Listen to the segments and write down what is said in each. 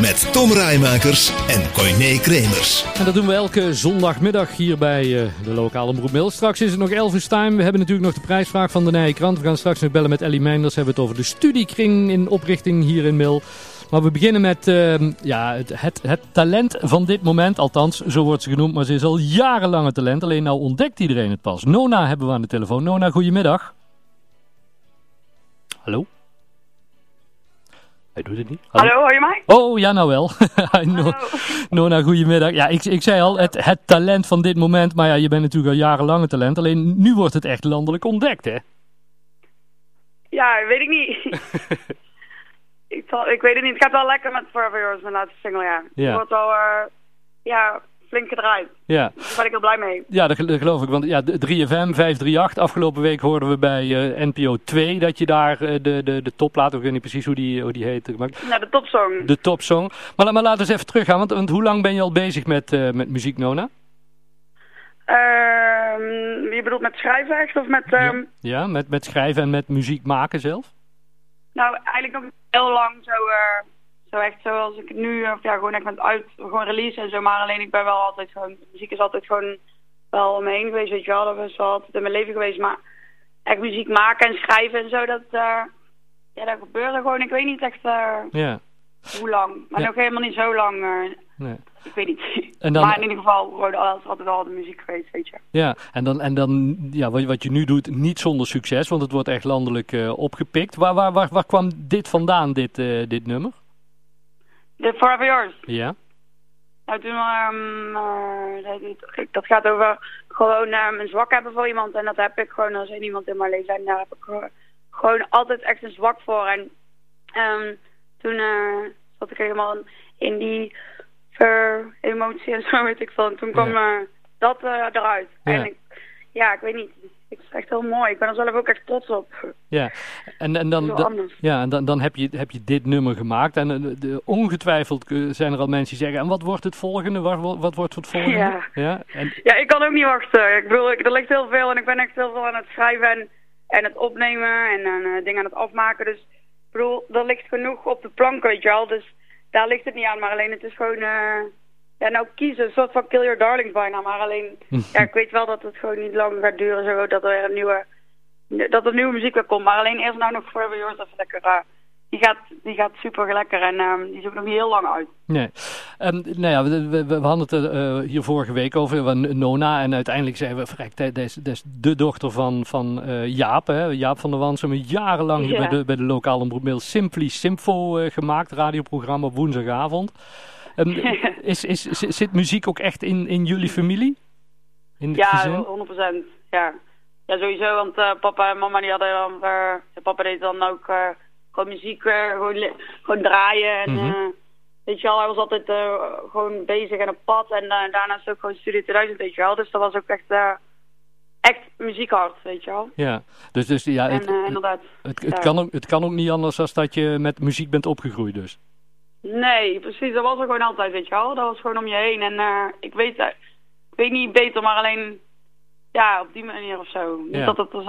Met Tom Rijmakers en Coyne Kremers. En dat doen we elke zondagmiddag hier bij uh, de lokale omroep Mail. Straks is het nog 11 uur time. We hebben natuurlijk nog de prijsvraag van de Nijenkrant. We gaan straks nog bellen met Ellie Meinders. We hebben het over de studiekring in oprichting hier in Mil. Maar we beginnen met uh, ja, het, het, talent van dit moment. Althans, zo wordt ze genoemd. Maar ze is al jarenlang talent. Alleen nou ontdekt iedereen het pas. Nona hebben we aan de telefoon. Nona, goedemiddag. Hallo? Hij doet het niet. Hallo, Hallo hoor je mij? Oh, ja nou wel. no, Nona, goedemiddag. Ja, ik, ik zei al, het, het talent van dit moment. Maar ja, je bent natuurlijk al jarenlang een talent. Alleen nu wordt het echt landelijk ontdekt, hè? Ja, weet ik niet. ik, zal, ik weet het niet. Het gaat wel lekker met Forever Yours, mijn laatste single, ja. ja. Het wordt wel, uh, ja, flink gedraaid. Ja. Daar ben ik heel blij mee. Ja, dat, geloof ik. Want ja, 3FM, 538, afgelopen week hoorden we bij uh, NPO 2 dat je daar uh, de, de, de toplaat, ik weet niet precies hoe die, hoe die heet. Gemaakt. Ja, de topsong. De topsong. Maar, maar laten we eens even teruggaan, want, want hoe lang ben je al bezig met, uh, met muziek, Nona? Uh, je bedoelt met schrijven echt of met... Um... Ja, ja, met, met schrijven en met muziek maken zelf? Nou, eigenlijk nog heel lang zo... Zo echt zoals ik nu, of ja, gewoon echt met uit, gewoon release en zo. Maar alleen ik ben wel altijd gewoon, muziek is altijd gewoon wel om me heen geweest, weet je wel. Dat is wel altijd in mijn leven geweest. Maar echt muziek maken en schrijven en zo, dat, uh, ja, dat gebeurde gewoon. Ik weet niet echt uh, ja. hoe lang. Maar ja. nog helemaal niet zo lang. Uh, nee. Ik weet niet. En dan, maar in ieder geval, gewoon altijd al de muziek geweest, weet je. Ja, en dan, en dan ja, wat, wat je nu doet, niet zonder succes, want het wordt echt landelijk opgepikt. Waar, waar, waar, waar kwam dit vandaan, dit, dit nummer? De Forever Yours? Ja. Nou, toen, um, uh, dat, gaat over gewoon een zwak hebben voor iemand. En dat heb ik gewoon als één iemand in mijn leven. En daar heb ik gewoon altijd echt een zwak voor. En um, toen uh, zat ik helemaal in die ver emotie en zo, weet ik veel. En toen kwam ja. dat uh, eruit. Ja. En ik, ja, ik weet niet. Het is echt heel mooi. Ik ben er zelf ook echt trots op. Ja, en, en, dan, dan, ja, en dan, dan heb, je, heb je dit nummer gemaakt. En de, de, ongetwijfeld zijn er al mensen die zeggen... En wat wordt het volgende? Wat, wat wordt het volgende? Ja. Ja, en... ja, ik kan ook niet wachten. Ik bedoel, er ligt heel veel. En ik ben echt heel veel aan het schrijven en, en het opnemen. En uh, dingen aan het afmaken. Dus ik bedoel, er ligt genoeg op de plank, weet je wel. Dus daar ligt het niet aan. Maar alleen het is gewoon... Uh, ja, nou kiezen, een soort van kill your darlings bijna. Maar alleen, ja, ik weet wel dat het gewoon niet lang gaat duren. Zo, dat er een nieuwe, dat er nieuwe muziek weer komt. Maar alleen eerst nou nog Forever Yours even lekker. Uh, die, gaat, die gaat super lekker en um, die zoekt nog niet heel lang uit. Nee. Um, nou ja, we, we, we hadden het uh, hier vorige week over, van Nona. En uiteindelijk zijn we, verrekt, dat is, dat de dochter van, van uh, Jaap. Hè? Jaap van der Wansum, jarenlang Ja. bij, de, bij de lokale omroep Simply Simfo uh, gemaakt. Radioprogramma op woensdagavond. Um, is, is, zit muziek ook echt in, in jullie familie? In ja, gezin? 100%. Ja. ja, sowieso. Want uh, papa en mama die hadden dan... Uh, papa deed dan ook uh, gewoon muziek, gewoon, gewoon draaien. En, Mhm. weet je wel, hij was altijd gewoon bezig en op pad. En daarnaast ook gewoon Studio 2000, weet je wel. Dus dat was ook echt... Echt muziekhard, weet je wel. Ja, dus, dus ja, het, en, inderdaad. Het, het, ja. kan ook, het kan ook niet anders dan dat je met muziek bent opgegroeid dus. Nee, precies. Dat was er gewoon altijd, weet je wel. Dat was gewoon om je heen. En uh, ik, weet, uh, ik weet niet beter, maar alleen... Ja, op die manier of zo. Niet dat het er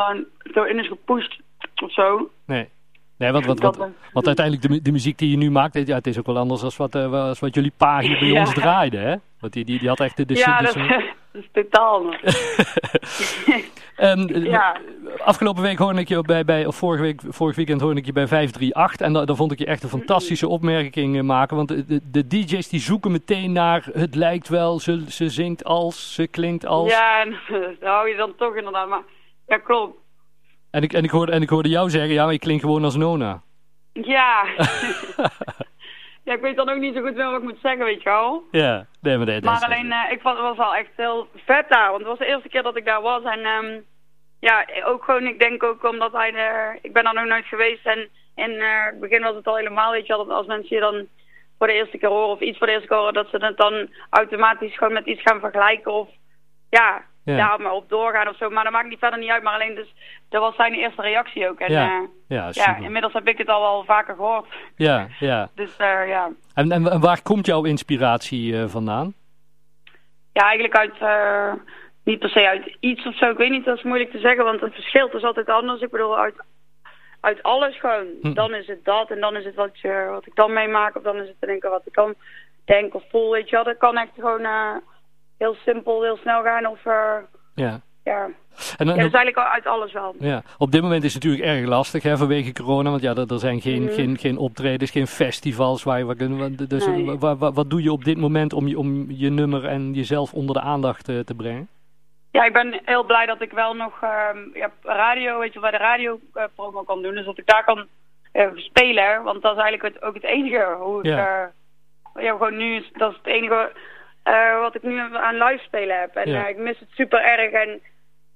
zo, in is gepusht of zo. Nee. Nee, want, wel. want uiteindelijk de, de muziek die je nu maakt, ja, het is ook wel anders dan wat, eh, als wat jullie pa hier bij Ja. ons draaide, hè? Want die, die, die had echt de... de ja, de- dat, de- dat is totaal anders. Ehm, ja. Afgelopen week hoorde ik je bij, bij of vorige week, vorig weekend hoorde ik je bij 538 en da- daar vond ik je echt een fantastische opmerking eh, maken. Want de, de, de DJ's die zoeken meteen naar het lijkt wel, ze, ze zingt als, ze klinkt als. Ja, en daar hou je dan toch inderdaad. Maar ja, klopt. En, ik, en, ik hoorde, en ik hoorde jou zeggen, ja, maar ik klink gewoon als Nona. Ja. ja, ik weet dan ook niet zo goed wel wat ik moet zeggen, weet je wel. Ja, nee, maar dat Maar alleen, eh, ik vond het was wel echt heel vet daar. Want het was de eerste keer dat ik daar was. En ehm, ja, ook gewoon, ik denk ook omdat hij er... Ik ben daar nog nooit geweest. En in eh, het begin was het al helemaal, weet je wel, dat als mensen je dan voor de eerste keer horen of iets voor de eerste keer horen, dat ze het dan automatisch gewoon met iets gaan vergelijken. Of ja, ja. maar op doorgaan of zo. Maar dat maakt niet verder niet uit. Maar alleen dus, dat was zijn eerste reactie ook. En, ja. Uh, ja, ja, inmiddels heb ik het al wel vaker gehoord. Ja, ja. dus uh, ja. En, en, waar komt jouw inspiratie uh, vandaan? Ja, eigenlijk uit, niet per se uit iets of zo. Ik weet niet, dat is moeilijk te zeggen. Want het verschilt is altijd anders. Ik bedoel, uit, uit alles gewoon. Hm. Dan is het dat en dan is het wat, je, wat ik dan meemaak. Of dan is het te denken wat ik dan denk of voel. Weet je wel, dat kan echt gewoon heel simpel, heel snel gaan. Of ja. Ja. En, ja, dat is eigenlijk uit alles wel. Ja. Op dit moment is het natuurlijk erg lastig hè, vanwege corona. Want ja, er, zijn geen, Mhm. geen, geen optredens, geen festivals waar je wat kunt. Dus Nee. wa- wa- wat doe je op dit moment om je, om je nummer en jezelf onder de aandacht eh, te brengen? Ja, ik ben heel blij dat ik wel nog ehm, ja, radio, weet je, bij de radio eh, promo kan doen. Dus dat ik daar kan eh, spelen. Want dat is eigenlijk het, ook het enige hoe ik... Ja. eh, ja, gewoon nu, is- dat is het enige eh, wat ik nu aan live spelen heb. En Ja. eh, ik mis het super erg. En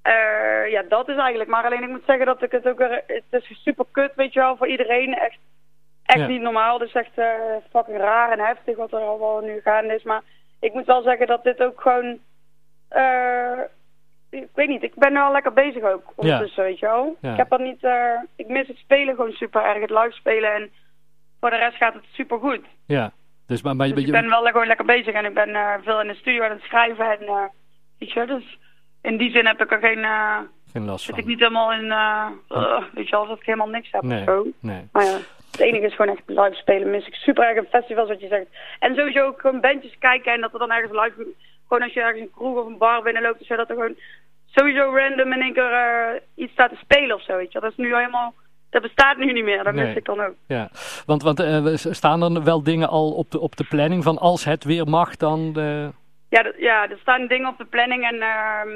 eh, ja, dat is eigenlijk. Maar alleen ik moet zeggen dat ik het ook... weer- Het is super kut, weet je wel, voor iedereen. Echt, echt Ja. niet normaal. Is echt fucking raar en heftig wat er allemaal nu gaande is. Maar ik moet wel zeggen dat dit ook gewoon... ik weet niet, ik ben nu al lekker bezig ook ondertussen, weet je wel. Ik heb er niet... ik mis het spelen gewoon super erg, het live spelen. En voor de rest gaat het super goed. Ja. Dus, maar, maar, Dus ik ben wel gewoon lekker bezig en ik ben eh, veel in de studio aan het schrijven en uh, weet je, dus in die zin heb ik er geen, eh, geen last zit van. ik niet helemaal in, uh, weet je wel, dat ik helemaal niks heb Nee. of zo. Nee. Maar ja, het enige is gewoon echt live spelen, mis ik super erg in festivals wat je zegt. En sowieso ook gewoon bandjes kijken en dat er dan ergens live, gewoon als je ergens een kroeg of een bar binnenloopt, dus dat er gewoon sowieso random in één keer iets staat te spelen of zo, weet je. Dat is nu helemaal, dat bestaat nu niet meer, dat Nee. mis ik dan ook. Ja. Want, want eh, we- staan er wel dingen al op de, op de planning van als het weer mag, dan... eh, Ja, ja, er staan dingen op de planning en ehm,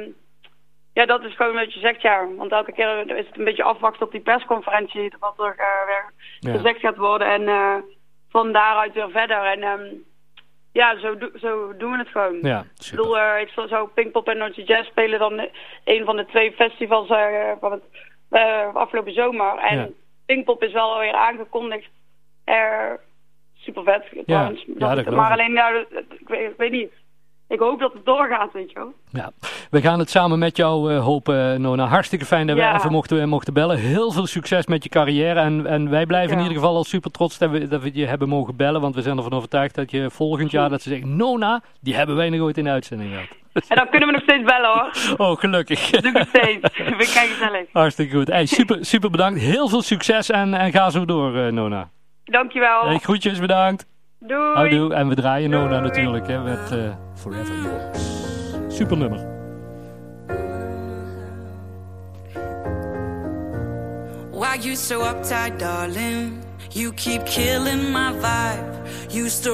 ja, dat is gewoon wat je zegt, ja. Want elke keer is het een beetje afwachten op die persconferentie, wat er eh, weer Ja. gezegd gaat worden. En eh, van daaruit weer verder. En ehm, ja, zo, do- zo doen we het gewoon. ja, Ik bedoel, eh, ik zal zo Pinkpop en Noordse Jazz spelen dan eh, een van de twee festivals eh, van het eh, afgelopen zomer. En Ja. Pinkpop is wel alweer aangekondigd. Eh super vet ja, Dat- dat geloof maar alleen, ja, dat- ik, weet, ik weet niet. Ik hoop dat het doorgaat, weet je wel. Ja. We gaan het samen met jou eh, hopen, Nona. Hartstikke fijn dat we Ja. even mochten, mochten bellen. Heel veel succes met je carrière. En, en wij blijven in Ja. ieder geval al super trots dat we, dat we je hebben mogen bellen. Want we zijn ervan overtuigd dat je volgend jaar dat ze zeggen... Nona, die hebben wij nog ooit in de uitzending gehad. En dan kunnen we nog steeds bellen hoor. Oh, gelukkig. Dat doe ik nog steeds. Vind ik kijk gezellig. Hartstikke goed. Hey, super, super bedankt. Heel veel succes en, en ga zo door, eh, Nona. Dankjewel. Hey, groetjes, bedankt. Doei. Houdoe. En we draaien Nona Doei. natuurlijk hè, met eh, Forever Yours. Super nummer. Why you so uptight, darling? You keep killing my vibe. Used to